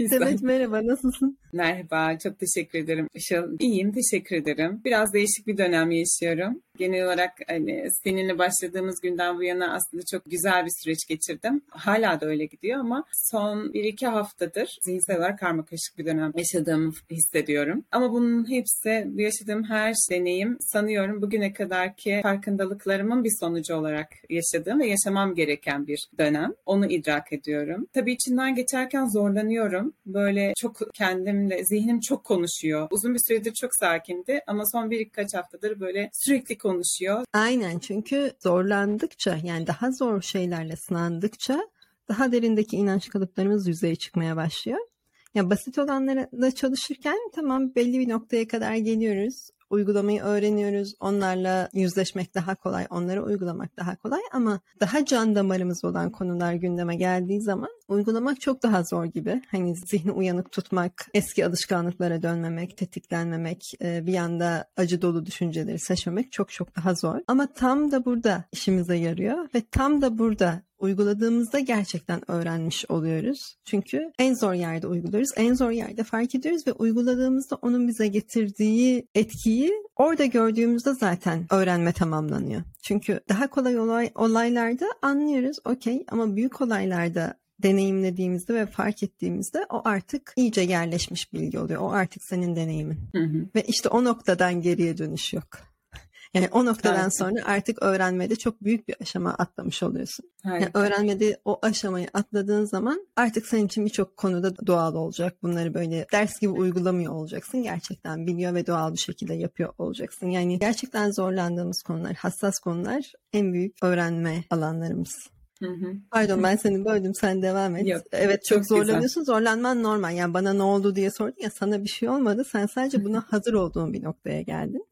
Evet merhaba nasılsın? Merhaba çok teşekkür ederim Işıl. İyiyim teşekkür ederim. Biraz değişik bir dönem yaşıyorum. Genel olarak hani seninle başladığımız günden bu yana aslında çok güzel bir süreç geçirdim. Hala da öyle gidiyor ama son bir iki haftadır zihinsel olarak karmakarışık bir dönem yaşadığımı hissediyorum. Ama bunun hepsi bu yaşadığım her deneyim sanıyorum bugüne kadarki farkındalıklarımın bir sonucu olarak yaşadığım ve yaşamam gereken bir dönem. Onu idrak ediyorum. Tabii içinden geçerken zorlanıyorum. Böyle çok kendimle, zihnim çok konuşuyor. Uzun bir süredir çok sakindi ama son birkaç haftadır böyle sürekli konuşuyor. Aynen çünkü zorlandıkça yani daha zor şeylerle sınandıkça daha derindeki inanç kalıplarımız yüzeye çıkmaya başlıyor. Ya basit olanlarla çalışırken tamam belli bir noktaya kadar geliyoruz uygulamayı öğreniyoruz. Onlarla yüzleşmek daha kolay, onları uygulamak daha kolay ama daha can damarımız olan konular gündeme geldiği zaman uygulamak çok daha zor gibi. Hani zihni uyanık tutmak, eski alışkanlıklara dönmemek, tetiklenmemek, e, bir yanda acı dolu düşünceleri seçmemek çok çok daha zor. Ama tam da burada işimize yarıyor ve tam da burada uyguladığımızda gerçekten öğrenmiş oluyoruz. Çünkü en zor yerde uyguluyoruz. En zor yerde fark ediyoruz ve uyguladığımızda onun bize getirdiği etkiyi orada gördüğümüzde zaten öğrenme tamamlanıyor. Çünkü daha kolay olay, olaylarda anlıyoruz okey ama büyük olaylarda deneyimlediğimizde ve fark ettiğimizde o artık iyice yerleşmiş bilgi oluyor. O artık senin deneyimin. Hı hı. Ve işte o noktadan geriye dönüş yok. Yani o noktadan evet. sonra artık öğrenmede çok büyük bir aşama atlamış oluyorsun. Yani öğrenmede o aşamayı atladığın zaman artık senin için birçok konuda doğal olacak. Bunları böyle ders gibi uygulamıyor olacaksın. Gerçekten biliyor ve doğal bir şekilde yapıyor olacaksın. Yani gerçekten zorlandığımız konular, hassas konular en büyük öğrenme alanlarımız. Hı hı. Pardon ben seni böldüm sen devam et. Yok, evet çok, çok zorlanıyorsun güzel. zorlanman normal yani bana ne oldu diye sordun ya sana bir şey olmadı sen sadece buna hazır olduğun bir noktaya geldin.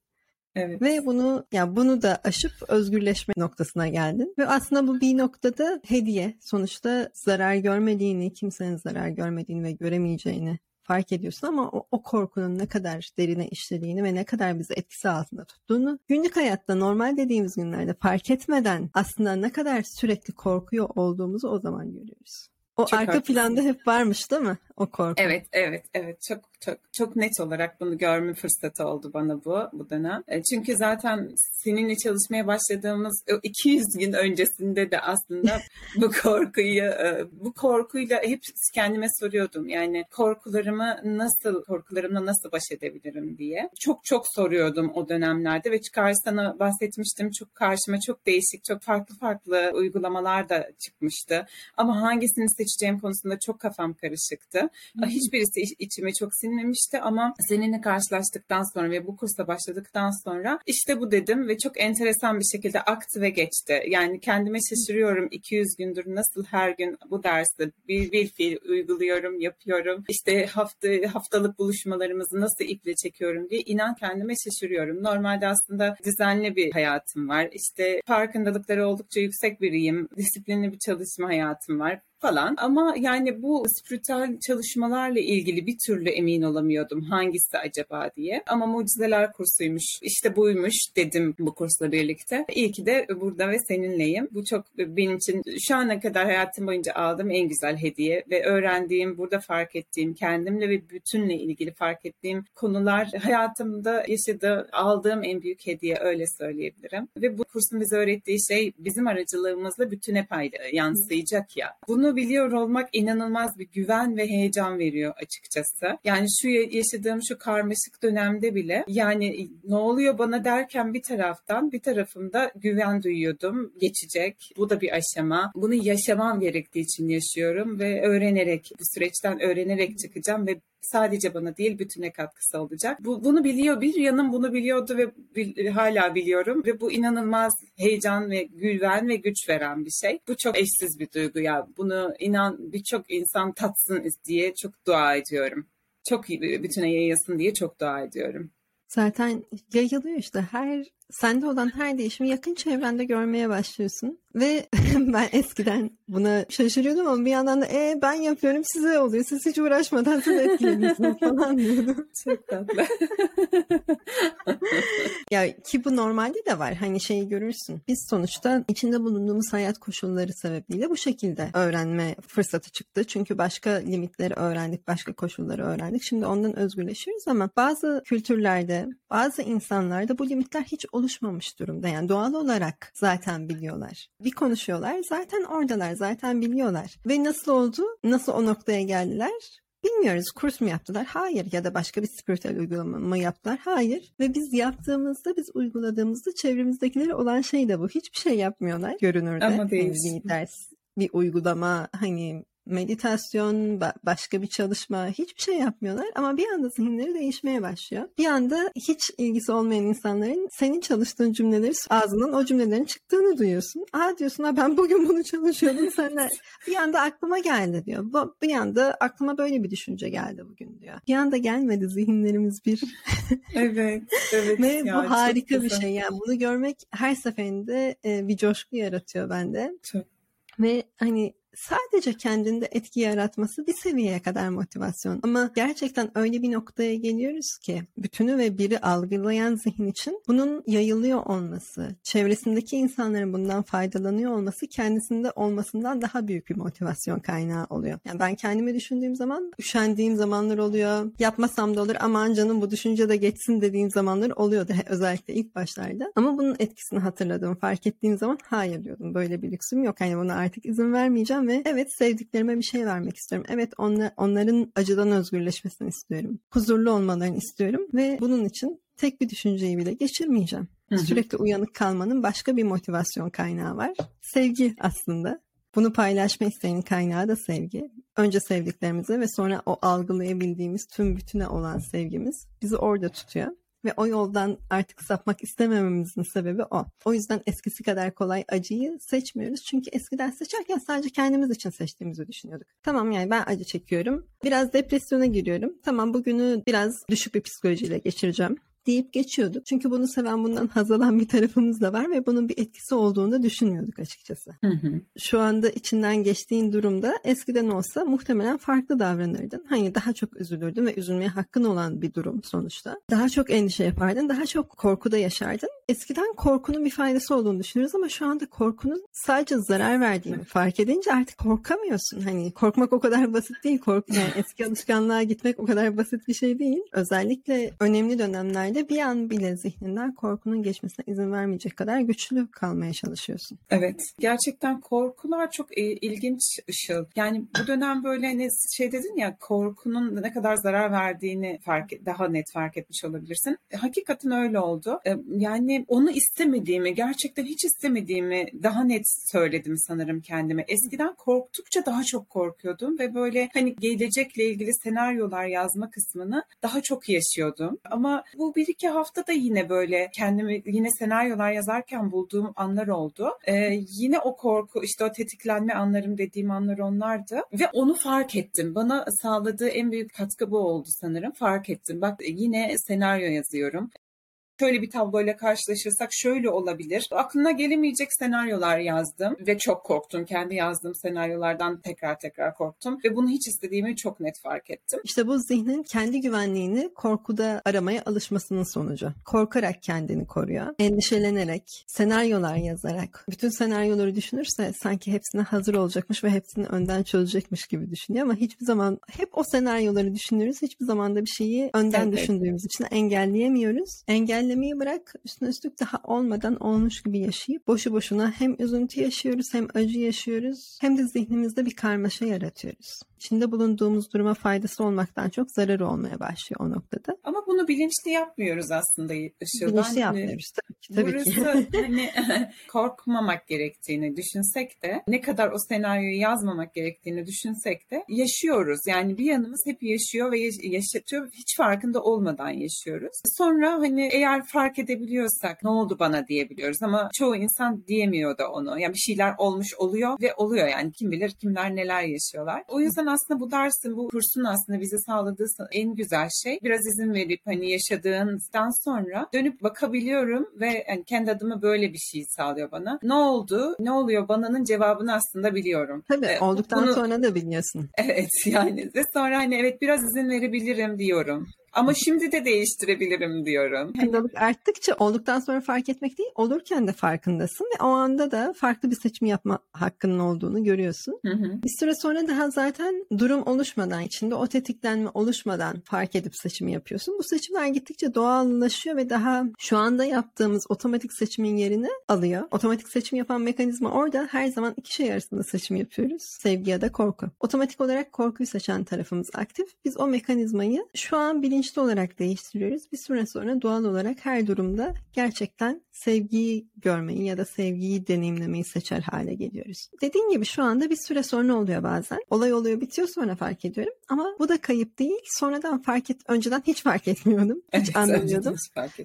Evet. Ve bunu ya bunu da aşıp özgürleşme noktasına geldin. Ve aslında bu bir noktada hediye. Sonuçta zarar görmediğini, kimsenin zarar görmediğini ve göremeyeceğini fark ediyorsun ama o, o korkunun ne kadar derine işlediğini ve ne kadar bizi etkisi altında tuttuğunu günlük hayatta normal dediğimiz günlerde fark etmeden aslında ne kadar sürekli korkuyor olduğumuzu o zaman görüyoruz. O çok arka haklısın. planda hep varmış değil mi o korku? Evet, evet, evet. Çok çok çok net olarak bunu görme fırsatı oldu bana bu bu dönem. E, çünkü zaten seninle çalışmaya başladığımız 200 gün öncesinde de aslında bu korkuyu e, bu korkuyla hep kendime soruyordum. Yani korkularımı nasıl korkularımla nasıl baş edebilirim diye. Çok çok soruyordum o dönemlerde ve sana bahsetmiştim. Çok karşıma çok değişik, çok farklı farklı uygulamalar da çıkmıştı. Ama hangisini seçeceğim konusunda çok kafam karışıktı. Hiçbirisi içime çok sinmemişti ama seninle karşılaştıktan sonra ve bu kursa başladıktan sonra işte bu dedim ve çok enteresan bir şekilde aktı ve geçti. Yani kendime şaşırıyorum 200 gündür nasıl her gün bu dersi bir, bir fiil uyguluyorum, yapıyorum. İşte hafta haftalık buluşmalarımızı nasıl iple çekiyorum diye inan kendime şaşırıyorum. Normalde aslında düzenli bir hayatım var. İşte farkındalıkları oldukça yüksek biriyim. Disiplinli bir çalışma hayatım var falan. Ama yani bu spiritüel çalışmalarla ilgili bir türlü emin olamıyordum hangisi acaba diye. Ama mucizeler kursuymuş, işte buymuş dedim bu kursla birlikte. İyi ki de burada ve seninleyim. Bu çok benim için şu ana kadar hayatım boyunca aldığım en güzel hediye ve öğrendiğim, burada fark ettiğim, kendimle ve bütünle ilgili fark ettiğim konular hayatımda yaşadığı, aldığım en büyük hediye öyle söyleyebilirim. Ve bu kursun bize öğrettiği şey bizim aracılığımızla bütüne payla yansıyacak ya. Bunu bunu biliyor olmak inanılmaz bir güven ve heyecan veriyor açıkçası. Yani şu yaşadığım şu karmaşık dönemde bile yani ne oluyor bana derken bir taraftan bir tarafımda güven duyuyordum. Geçecek. Bu da bir aşama. Bunu yaşamam gerektiği için yaşıyorum ve öğrenerek bu süreçten öğrenerek çıkacağım ve sadece bana değil bütüne katkısı olacak. Bu, bunu biliyor bir yanım bunu biliyordu ve bil, hala biliyorum ve bu inanılmaz heyecan ve güven ve güç veren bir şey. Bu çok eşsiz bir duygu ya. Bunu inan birçok insan tatsın diye çok dua ediyorum. Çok bütüne yayılsın diye çok dua ediyorum. Zaten yayılıyor işte her sende olan her değişimi yakın çevrende görmeye başlıyorsun. Ve ben eskiden buna şaşırıyordum ama bir yandan da e, ben yapıyorum size oluyor. Siz hiç uğraşmadan siz etkileniyorsunuz falan diyordum. Çok tatlı. ya ki bu normalde de var. Hani şeyi görürsün. Biz sonuçta içinde bulunduğumuz hayat koşulları sebebiyle bu şekilde öğrenme fırsatı çıktı. Çünkü başka limitleri öğrendik, başka koşulları öğrendik. Şimdi ondan özgürleşiyoruz ama bazı kültürlerde, bazı insanlarda bu limitler hiç oluşmamış durumda. Yani doğal olarak zaten biliyorlar. Bir konuşuyorlar, zaten oradalar, zaten biliyorlar. Ve nasıl oldu? Nasıl o noktaya geldiler? Bilmiyoruz kurs mu yaptılar? Hayır. Ya da başka bir spiritüel uygulama mı yaptılar? Hayır. Ve biz yaptığımızda, biz uyguladığımızda çevremizdekileri olan şey de bu. Hiçbir şey yapmıyorlar görünürde. Ama değil. Yani bir ders, bir uygulama, hani meditasyon, başka bir çalışma hiçbir şey yapmıyorlar ama bir anda zihinleri değişmeye başlıyor. Bir anda hiç ilgisi olmayan insanların senin çalıştığın cümleleri ağzından o cümlelerin çıktığını duyuyorsun. Aa diyorsun ha ben bugün bunu çalışıyordum senler. bir anda aklıma geldi diyor. Bir anda aklıma böyle bir düşünce geldi bugün diyor. Bir anda gelmedi zihinlerimiz bir. evet, evet. Ve ya, bu harika bir şey. Yani bunu görmek her seferinde bir coşku yaratıyor bende. Çok. Ve hani sadece kendinde etki yaratması bir seviyeye kadar motivasyon. Ama gerçekten öyle bir noktaya geliyoruz ki bütünü ve biri algılayan zihin için bunun yayılıyor olması, çevresindeki insanların bundan faydalanıyor olması kendisinde olmasından daha büyük bir motivasyon kaynağı oluyor. Yani ben kendimi düşündüğüm zaman üşendiğim zamanlar oluyor. Yapmasam da olur aman canım bu düşünce de geçsin dediğim zamanlar oluyordu özellikle ilk başlarda. Ama bunun etkisini hatırladığım, fark ettiğim zaman hayır diyordum. Böyle bir lüksüm yok. Hani buna artık izin vermeyeceğim ve evet sevdiklerime bir şey vermek istiyorum. Evet onla, onların acıdan özgürleşmesini istiyorum. Huzurlu olmalarını istiyorum ve bunun için tek bir düşünceyi bile geçirmeyeceğim. Hı hı. Sürekli uyanık kalmanın başka bir motivasyon kaynağı var. Sevgi aslında. Bunu paylaşma isteğinin kaynağı da sevgi. Önce sevdiklerimize ve sonra o algılayabildiğimiz tüm bütüne olan sevgimiz bizi orada tutuyor. Ve o yoldan artık sapmak istemememizin sebebi o. O yüzden eskisi kadar kolay acıyı seçmiyoruz. Çünkü eskiden seçerken sadece kendimiz için seçtiğimizi düşünüyorduk. Tamam yani ben acı çekiyorum. Biraz depresyona giriyorum. Tamam bugünü biraz düşük bir psikolojiyle geçireceğim deyip geçiyorduk. Çünkü bunu seven bundan haz alan bir tarafımız da var ve bunun bir etkisi olduğunu da düşünmüyorduk açıkçası. Hı hı. Şu anda içinden geçtiğin durumda eskiden olsa muhtemelen farklı davranırdın. Hani daha çok üzülürdün ve üzülmeye hakkın olan bir durum sonuçta. Daha çok endişe yapardın, daha çok korkuda yaşardın. Eskiden korkunun bir faydası olduğunu düşünürüz ama şu anda korkunun sadece zarar verdiğini fark edince artık korkamıyorsun. Hani korkmak o kadar basit değil. Korku yani eski alışkanlığa gitmek o kadar basit bir şey değil. Özellikle önemli dönemlerde de bir an bile zihninden korkunun geçmesine izin vermeyecek kadar güçlü kalmaya çalışıyorsun. Evet. Gerçekten korkular çok ilginç Işıl. Yani bu dönem böyle hani şey dedin ya korkunun ne kadar zarar verdiğini fark daha net fark etmiş olabilirsin. E, hakikaten öyle oldu. E, yani onu istemediğimi, gerçekten hiç istemediğimi daha net söyledim sanırım kendime. Eskiden korktukça daha çok korkuyordum ve böyle hani gelecekle ilgili senaryolar yazma kısmını daha çok yaşıyordum. Ama bu bir iki hafta da yine böyle kendimi yine senaryolar yazarken bulduğum anlar oldu. Ee, yine o korku işte o tetiklenme anlarım dediğim anlar onlardı ve onu fark ettim. Bana sağladığı en büyük katkı bu oldu sanırım. Fark ettim. Bak yine senaryo yazıyorum şöyle bir tabloyla karşılaşırsak şöyle olabilir. Aklına gelemeyecek senaryolar yazdım ve çok korktum. Kendi yazdığım senaryolardan tekrar tekrar korktum ve bunu hiç istediğimi çok net fark ettim. İşte bu zihnin kendi güvenliğini korkuda aramaya alışmasının sonucu. Korkarak kendini koruyor. Endişelenerek, senaryolar yazarak, bütün senaryoları düşünürse sanki hepsine hazır olacakmış ve hepsini önden çözecekmiş gibi düşünüyor ama hiçbir zaman hep o senaryoları düşünürüz. Hiçbir zaman da bir şeyi önden evet. düşündüğümüz için engelleyemiyoruz. Engel engellemeyi bırak üstüne üstlük daha olmadan olmuş gibi yaşayıp boşu boşuna hem üzüntü yaşıyoruz hem acı yaşıyoruz hem de zihnimizde bir karmaşa yaratıyoruz içinde bulunduğumuz duruma faydası olmaktan çok zararı olmaya başlıyor o noktada. Ama bunu bilinçli yapmıyoruz aslında Işıl. Bilinçli ben, yapmıyoruz tabii ki. Tabii burası ki. hani korkmamak gerektiğini düşünsek de ne kadar o senaryoyu yazmamak gerektiğini düşünsek de yaşıyoruz. Yani bir yanımız hep yaşıyor ve yaşatıyor. Hiç farkında olmadan yaşıyoruz. Sonra hani eğer fark edebiliyorsak ne oldu bana diyebiliyoruz ama çoğu insan diyemiyor da onu. Yani bir şeyler olmuş oluyor ve oluyor yani kim bilir kimler neler yaşıyorlar. O yüzden aslında bu dersin, bu kursun aslında bize sağladığı en güzel şey biraz izin verip hani yaşadığınızdan sonra dönüp bakabiliyorum ve yani kendi adıma böyle bir şey sağlıyor bana. Ne oldu? Ne oluyor bana'nın cevabını aslında biliyorum. Tabii ee, olduktan bunu, sonra da biliyorsun. Evet yani ve sonra hani evet biraz izin verebilirim diyorum. Ama şimdi de değiştirebilirim diyorum. Farkındalık arttıkça olduktan sonra fark etmek değil, olurken de farkındasın ve o anda da farklı bir seçim yapma hakkının olduğunu görüyorsun. Hı hı. Bir süre sonra daha zaten durum oluşmadan, içinde o tetiklenme oluşmadan fark edip seçimi yapıyorsun. Bu seçimler gittikçe doğallaşıyor ve daha şu anda yaptığımız otomatik seçimin yerini alıyor. Otomatik seçim yapan mekanizma orada her zaman iki şey arasında seçim yapıyoruz. Sevgi ya da korku. Otomatik olarak korkuyu seçen tarafımız aktif. Biz o mekanizmayı şu an bilinç bilinçli olarak değiştiriyoruz. Bir süre sonra doğal olarak her durumda gerçekten sevgiyi görmeyi ya da sevgiyi deneyimlemeyi seçer hale geliyoruz. Dediğim gibi şu anda bir süre sonra oluyor bazen. Olay oluyor bitiyor sonra fark ediyorum. Ama bu da kayıp değil. Sonradan fark et, önceden hiç fark etmiyordum. Hiç evet, anlamıyordum.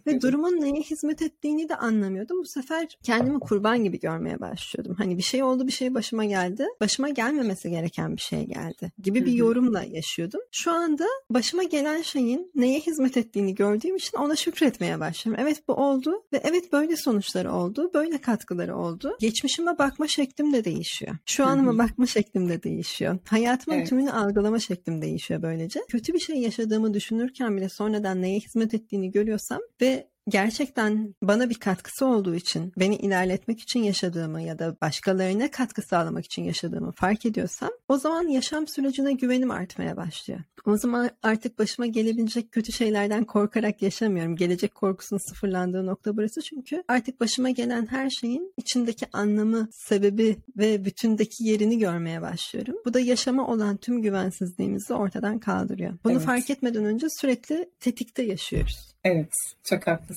Ve durumun neye hizmet ettiğini de anlamıyordum. Bu sefer kendimi kurban gibi görmeye başlıyordum. Hani bir şey oldu bir şey başıma geldi. Başıma gelmemesi gereken bir şey geldi gibi bir yorumla yaşıyordum. Şu anda başıma gelen şeyin neye hizmet ettiğini gördüğüm için ona şükretmeye başlıyorum. Evet bu oldu ve evet böyle sonuçları oldu, böyle katkıları oldu. Geçmişime bakma şeklim de değişiyor. Şu anıma bakma şeklim de değişiyor. Hayatımın evet. tümünü algılama şeklim değişiyor böylece. Kötü bir şey yaşadığımı düşünürken bile sonradan neye hizmet ettiğini görüyorsam ve gerçekten bana bir katkısı olduğu için, beni ilerletmek için yaşadığımı ya da başkalarına katkı sağlamak için yaşadığımı fark ediyorsam o zaman yaşam sürecine güvenim artmaya başlıyor. O zaman artık başıma gelebilecek kötü şeylerden korkarak yaşamıyorum. Gelecek korkusunun sıfırlandığı nokta burası çünkü artık başıma gelen her şeyin içindeki anlamı, sebebi ve bütündeki yerini görmeye başlıyorum. Bu da yaşama olan tüm güvensizliğimizi ortadan kaldırıyor. Bunu evet. fark etmeden önce sürekli tetikte yaşıyoruz. Evet, çok haklısın.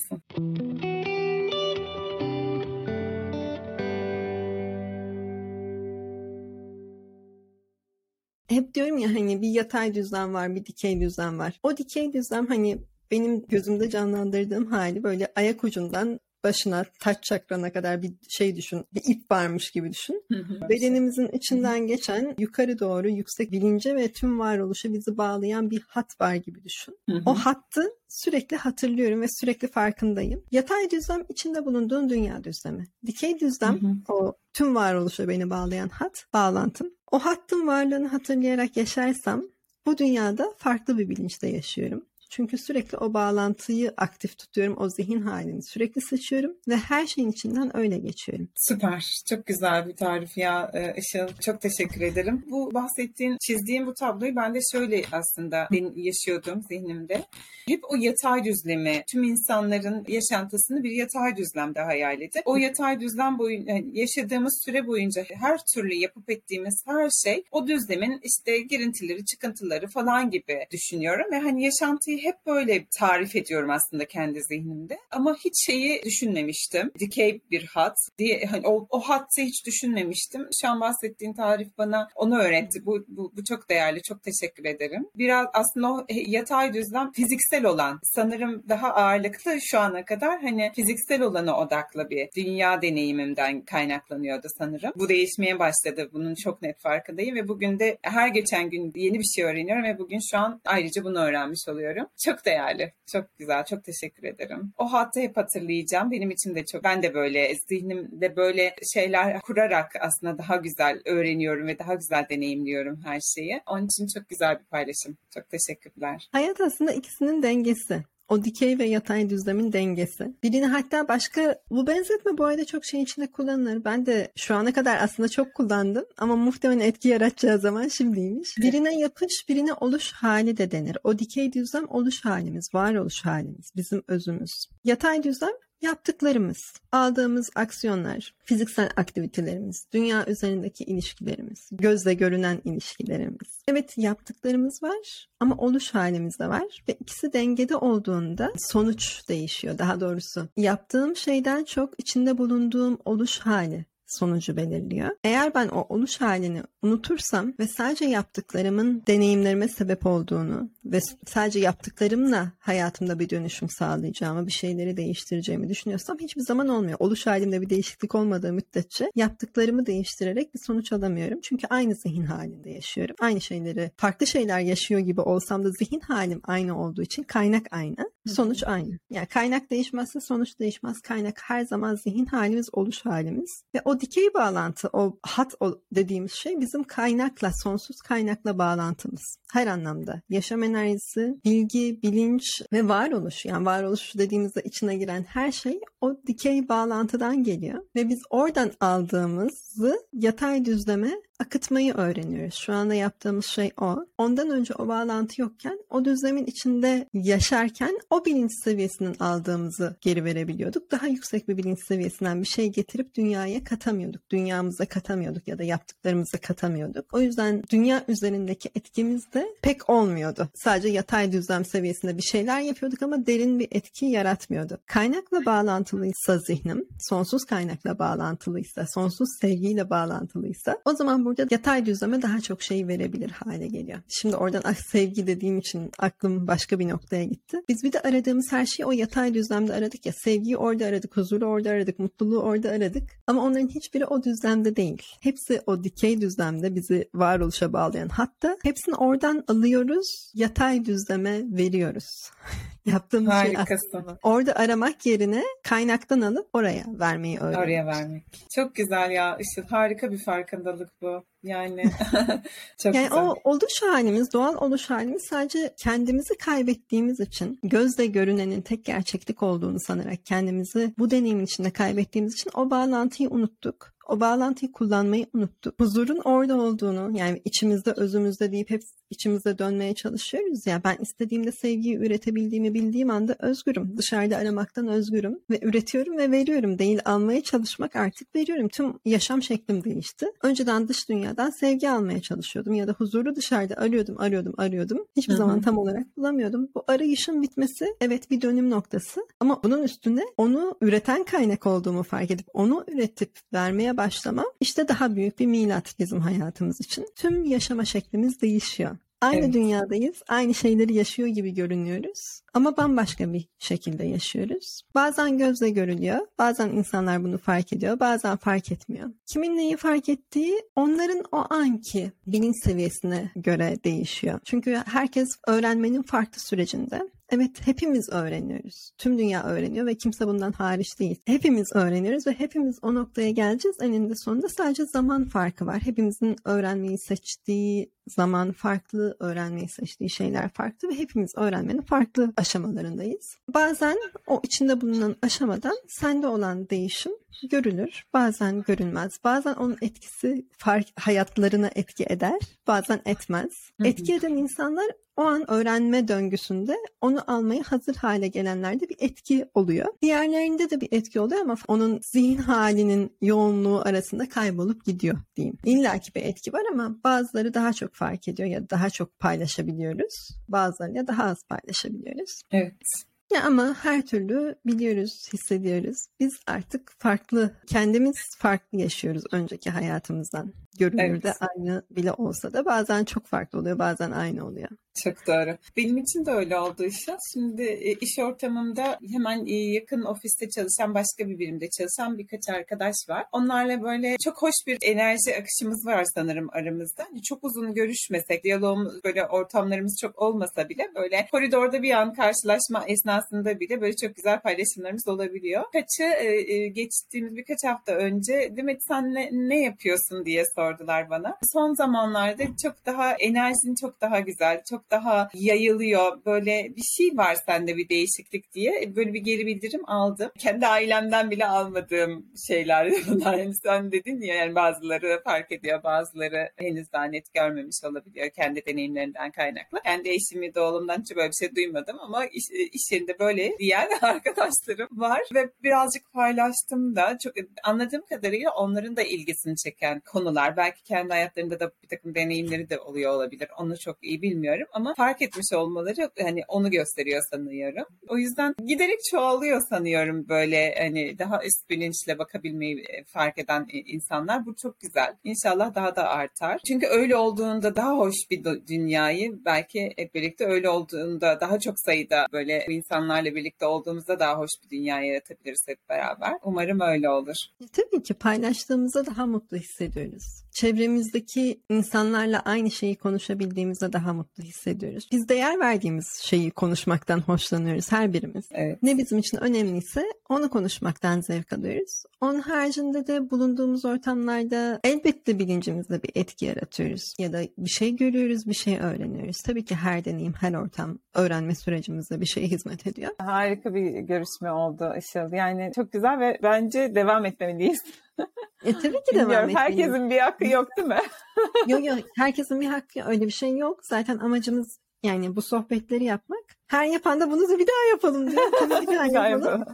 Hep diyorum ya hani bir yatay düzlem var, bir dikey düzlem var. O dikey düzlem hani benim gözümde canlandırdığım hali böyle ayak ucundan başına taç çakrana kadar bir şey düşün. Bir ip varmış gibi düşün. Bedenimizin içinden geçen yukarı doğru yüksek bilince ve tüm varoluşa bizi bağlayan bir hat var gibi düşün. o hattı sürekli hatırlıyorum ve sürekli farkındayım. Yatay düzlem içinde bulunduğun dünya düzlemi. Dikey düzlem o tüm varoluşa beni bağlayan hat, bağlantım. O hattın varlığını hatırlayarak yaşarsam bu dünyada farklı bir bilinçte yaşıyorum. Çünkü sürekli o bağlantıyı aktif tutuyorum. O zihin halini sürekli seçiyorum ve her şeyin içinden öyle geçiyorum. Süper. Çok güzel bir tarif ya e, Işıl. Çok teşekkür ederim. Bu bahsettiğin, çizdiğin bu tabloyu ben de şöyle aslında yaşıyordum zihnimde. Hep o yatay düzlemi, tüm insanların yaşantısını bir yatay düzlemde hayal edip o yatay düzlem boyunca yaşadığımız süre boyunca her türlü yapıp ettiğimiz her şey o düzlemin işte girintileri, çıkıntıları falan gibi düşünüyorum ve hani yaşantıyı hep böyle tarif ediyorum aslında kendi zihnimde. Ama hiç şeyi düşünmemiştim. Dikey bir hat diye hani o, o hattı hiç düşünmemiştim. Şu an bahsettiğin tarif bana onu öğretti. Bu, bu, bu çok değerli. Çok teşekkür ederim. Biraz aslında o yatay düzlem fiziksel olan sanırım daha ağırlıklı şu ana kadar hani fiziksel olana odaklı bir dünya deneyimimden kaynaklanıyordu sanırım. Bu değişmeye başladı. Bunun çok net farkındayım ve bugün de her geçen gün yeni bir şey öğreniyorum ve bugün şu an ayrıca bunu öğrenmiş oluyorum. Çok değerli. Çok güzel. Çok teşekkür ederim. O hattı hep hatırlayacağım. Benim için de çok. Ben de böyle zihnimde böyle şeyler kurarak aslında daha güzel öğreniyorum ve daha güzel deneyimliyorum her şeyi. Onun için çok güzel bir paylaşım. Çok teşekkürler. Hayat aslında ikisinin dengesi. O dikey ve yatay düzlemin dengesi. Birini hatta başka bu benzetme bu arada çok şey içinde kullanılır. Ben de şu ana kadar aslında çok kullandım ama muhtemelen etki yaratacağı zaman şimdiymiş. Birine yapış, birine oluş hali de denir. O dikey düzlem oluş halimiz, varoluş halimiz, bizim özümüz. Yatay düzlem Yaptıklarımız, aldığımız aksiyonlar, fiziksel aktivitelerimiz, dünya üzerindeki ilişkilerimiz, gözle görünen ilişkilerimiz. Evet yaptıklarımız var ama oluş halimiz de var ve ikisi dengede olduğunda sonuç değişiyor. Daha doğrusu yaptığım şeyden çok içinde bulunduğum oluş hali sonucu belirliyor. Eğer ben o oluş halini unutursam ve sadece yaptıklarımın deneyimlerime sebep olduğunu ve sadece yaptıklarımla hayatımda bir dönüşüm sağlayacağımı, bir şeyleri değiştireceğimi düşünüyorsam hiçbir zaman olmuyor. Oluş halimde bir değişiklik olmadığı müddetçe yaptıklarımı değiştirerek bir sonuç alamıyorum. Çünkü aynı zihin halinde yaşıyorum. Aynı şeyleri, farklı şeyler yaşıyor gibi olsam da zihin halim aynı olduğu için kaynak aynı, sonuç aynı. Yani kaynak değişmezse sonuç değişmez. Kaynak her zaman zihin halimiz, oluş halimiz. Ve o dikey bağlantı, o hat dediğimiz şey bizim kaynakla, sonsuz kaynakla bağlantımız. Her anlamda. Yaşam enerjisi, bilgi, bilinç ve varoluş. Yani varoluş dediğimizde içine giren her şey o dikey bağlantıdan geliyor. Ve biz oradan aldığımızı yatay düzleme akıtmayı öğreniyoruz. Şu anda yaptığımız şey o. Ondan önce o bağlantı yokken o düzlemin içinde yaşarken o bilinç seviyesinden aldığımızı geri verebiliyorduk. Daha yüksek bir bilinç seviyesinden bir şey getirip dünyaya katamıyorduk. Dünyamıza katamıyorduk ya da yaptıklarımıza katamıyorduk. O yüzden dünya üzerindeki etkimiz de pek olmuyordu. Sadece yatay düzlem seviyesinde bir şeyler yapıyorduk ama derin bir etki yaratmıyordu. Kaynakla bağlantılıysa zihnim, sonsuz kaynakla bağlantılıysa, sonsuz sevgiyle bağlantılıysa o zaman burada yatay düzleme daha çok şey verebilir hale geliyor. Şimdi oradan sevgi dediğim için aklım başka bir noktaya gitti. Biz bir de aradığımız her şeyi o yatay düzlemde aradık ya. Sevgiyi orada aradık, huzuru orada aradık, mutluluğu orada aradık. Ama onların hiçbiri o düzlemde değil. Hepsi o dikey düzlemde bizi varoluşa bağlayan. Hatta hepsini oradan alıyoruz, yatay düzleme veriyoruz. Yaptığımız şey aslında. Orada aramak yerine kaynaktan alıp oraya vermeyi öğreniyoruz. Oraya vermek. Çok güzel ya Işıl. Harika bir farkındalık bu. Yani çok Yani güzel. o oluş halimiz, doğal oluş halimiz sadece kendimizi kaybettiğimiz için, gözle görünenin tek gerçeklik olduğunu sanarak kendimizi bu deneyimin içinde kaybettiğimiz için o bağlantıyı unuttuk. O bağlantıyı kullanmayı unuttuk. Huzurun orada olduğunu yani içimizde özümüzde deyip hep içimizde dönmeye çalışıyoruz ya ben istediğimde sevgiyi üretebildiğimi bildiğim anda özgürüm. Dışarıda aramaktan özgürüm ve üretiyorum ve veriyorum değil almaya çalışmak artık veriyorum. Tüm yaşam şeklim değişti. Önceden dış dünyadan sevgi almaya çalışıyordum ya da huzuru dışarıda arıyordum arıyordum arıyordum. Hiçbir Hı hı. zaman tam olarak bulamıyordum. Bu arayışın bitmesi evet bir dönüm noktası ama bunun üstüne onu üreten kaynak olduğumu fark edip onu üretip vermeye başlamam işte daha büyük bir milat bizim hayatımız için. Tüm yaşama şeklimiz değişiyor. Aynı Evet. dünyadayız, aynı şeyleri yaşıyor gibi görünüyoruz ama bambaşka bir şekilde yaşıyoruz. Bazen gözle görülüyor, bazen insanlar bunu fark ediyor, bazen fark etmiyor. Kimin neyi fark ettiği onların o anki bilinç seviyesine göre değişiyor. Çünkü herkes öğrenmenin farklı sürecinde. Evet hepimiz öğreniyoruz. Tüm dünya öğreniyor ve kimse bundan hariç değil. Hepimiz öğreniyoruz ve hepimiz o noktaya geleceğiz. Eninde sonunda sadece zaman farkı var. Hepimizin öğrenmeyi seçtiği zaman farklı, öğrenmeyi seçtiği şeyler farklı ve hepimiz öğrenmenin farklı aşamalarındayız. Bazen o içinde bulunan aşamadan sende olan değişim görülür. Bazen görünmez. Bazen onun etkisi fark, hayatlarına etki eder. Bazen etmez. Etki eden insanlar o an öğrenme döngüsünde onu almaya hazır hale gelenlerde bir etki oluyor. Diğerlerinde de bir etki oluyor ama onun zihin halinin yoğunluğu arasında kaybolup gidiyor diyeyim. İlla ki bir etki var ama bazıları daha çok fark ediyor ya da daha çok paylaşabiliyoruz. Bazılarıyla daha az paylaşabiliyoruz. Evet. Ya ama her türlü biliyoruz, hissediyoruz. Biz artık farklı, kendimiz farklı yaşıyoruz önceki hayatımızdan. Görünürde Evet. aynı bile olsa da bazen çok farklı oluyor, bazen aynı oluyor. Çok doğru. Benim için de öyle oldu Işıl. Şimdi e, iş ortamımda hemen e, yakın ofiste çalışan başka bir birimde çalışan birkaç arkadaş var. Onlarla böyle çok hoş bir enerji akışımız var sanırım aramızda. Hani çok uzun görüşmesek, diyalogumuz böyle ortamlarımız çok olmasa bile böyle koridorda bir an karşılaşma esnasında bile böyle çok güzel paylaşımlarımız olabiliyor. Kaçı e, e, geçtiğimiz birkaç hafta önce Demet sen ne, ne yapıyorsun diye sordular bana. Son zamanlarda çok daha enerjin çok daha güzel, çok daha yayılıyor. Böyle bir şey var sende bir değişiklik diye böyle bir geri bildirim aldım. Kendi ailemden bile almadığım şeyler bunlar. Yani sen dedin ya yani bazıları fark ediyor, bazıları henüz daha net görmemiş olabiliyor kendi deneyimlerinden kaynaklı. Kendi eşimi de oğlumdan hiç böyle bir şey duymadım ama iş, iş yerinde böyle diyen arkadaşlarım var ve birazcık paylaştım da çok anladığım kadarıyla onların da ilgisini çeken konular belki kendi hayatlarında da bir takım deneyimleri de oluyor olabilir. Onu çok iyi bilmiyorum ama fark etmiş olmaları hani onu gösteriyor sanıyorum. O yüzden giderek çoğalıyor sanıyorum böyle hani daha üst bilinçle bakabilmeyi e, fark eden insanlar. Bu çok güzel. İnşallah daha da artar. Çünkü öyle olduğunda daha hoş bir dünyayı belki hep birlikte öyle olduğunda daha çok sayıda böyle insanlarla birlikte olduğumuzda daha hoş bir dünya yaratabiliriz hep beraber. Umarım öyle olur. Tabii ki paylaştığımızda daha mutlu hissediyoruz. Çevremizdeki insanlarla aynı şeyi konuşabildiğimizde daha mutlu hissediyoruz. Biz değer verdiğimiz şeyi konuşmaktan hoşlanıyoruz her birimiz. Evet. Ne bizim için önemliyse onu konuşmaktan zevk alıyoruz. Onun haricinde de bulunduğumuz ortamlarda elbette bilincimizde bir etki yaratıyoruz. Ya da bir şey görüyoruz, bir şey öğreniyoruz. Tabii ki her deneyim, her ortam öğrenme sürecimizde bir şeye hizmet ediyor. Harika bir görüşme oldu Işıl. Yani çok güzel ve bence devam etmeliyiz. E tabii ki devam etmeliyiz. herkesin bir hakkı yok değil mi? Yok yok herkesin bir hakkı öyle bir şey yok. Zaten amacımız yani bu sohbetleri yapmak. Her yapan da bunu da bir daha yapalım diyor. Tabii bir daha yapalım.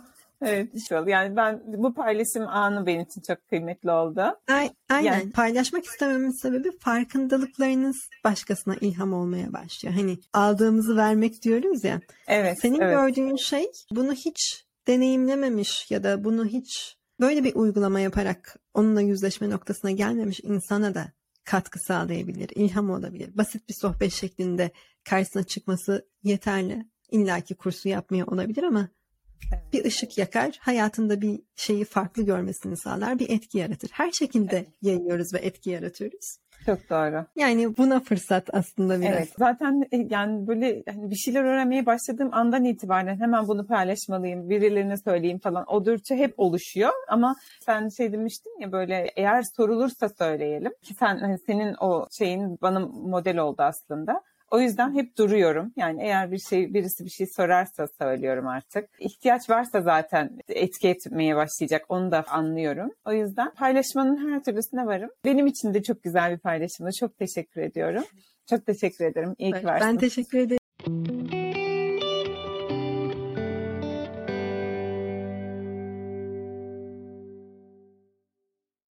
Evet Işıl. Yani ben bu paylaşım anı benim için çok kıymetli oldu. Ay- Aynen. Yani- Paylaşmak istememin sebebi farkındalıklarınız başkasına ilham olmaya başlıyor. Hani aldığımızı vermek diyoruz ya. Evet. Senin evet. gördüğün şey bunu hiç deneyimlememiş ya da bunu hiç böyle bir uygulama yaparak onunla yüzleşme noktasına gelmemiş insana da katkı sağlayabilir, ilham olabilir. Basit bir sohbet şeklinde karşısına çıkması yeterli. İlla ki kursu yapmaya olabilir ama Evet. bir ışık yakar, hayatında bir şeyi farklı görmesini sağlar, bir etki yaratır. Her şekilde yayıyoruz ve etki yaratıyoruz. Çok doğru. Yani buna fırsat aslında biraz. Evet. Zaten e, yani böyle hani bir şeyler öğrenmeye başladığım andan itibaren hemen bunu paylaşmalıyım, birilerine söyleyeyim falan. O dürtü hep oluşuyor ama sen şey demiştin ya böyle eğer sorulursa söyleyelim ki sen hani senin o şeyin bana model oldu aslında. O yüzden hep duruyorum. Yani eğer bir şey birisi bir şey sorarsa söylüyorum artık. İhtiyaç varsa zaten etki etmeye başlayacak. Onu da anlıyorum. O yüzden paylaşmanın her türlüsüne varım. Benim için de çok güzel bir paylaşımdı. Çok teşekkür ediyorum. Çok teşekkür ederim. İyi ki varsın. Ben teşekkür ederim.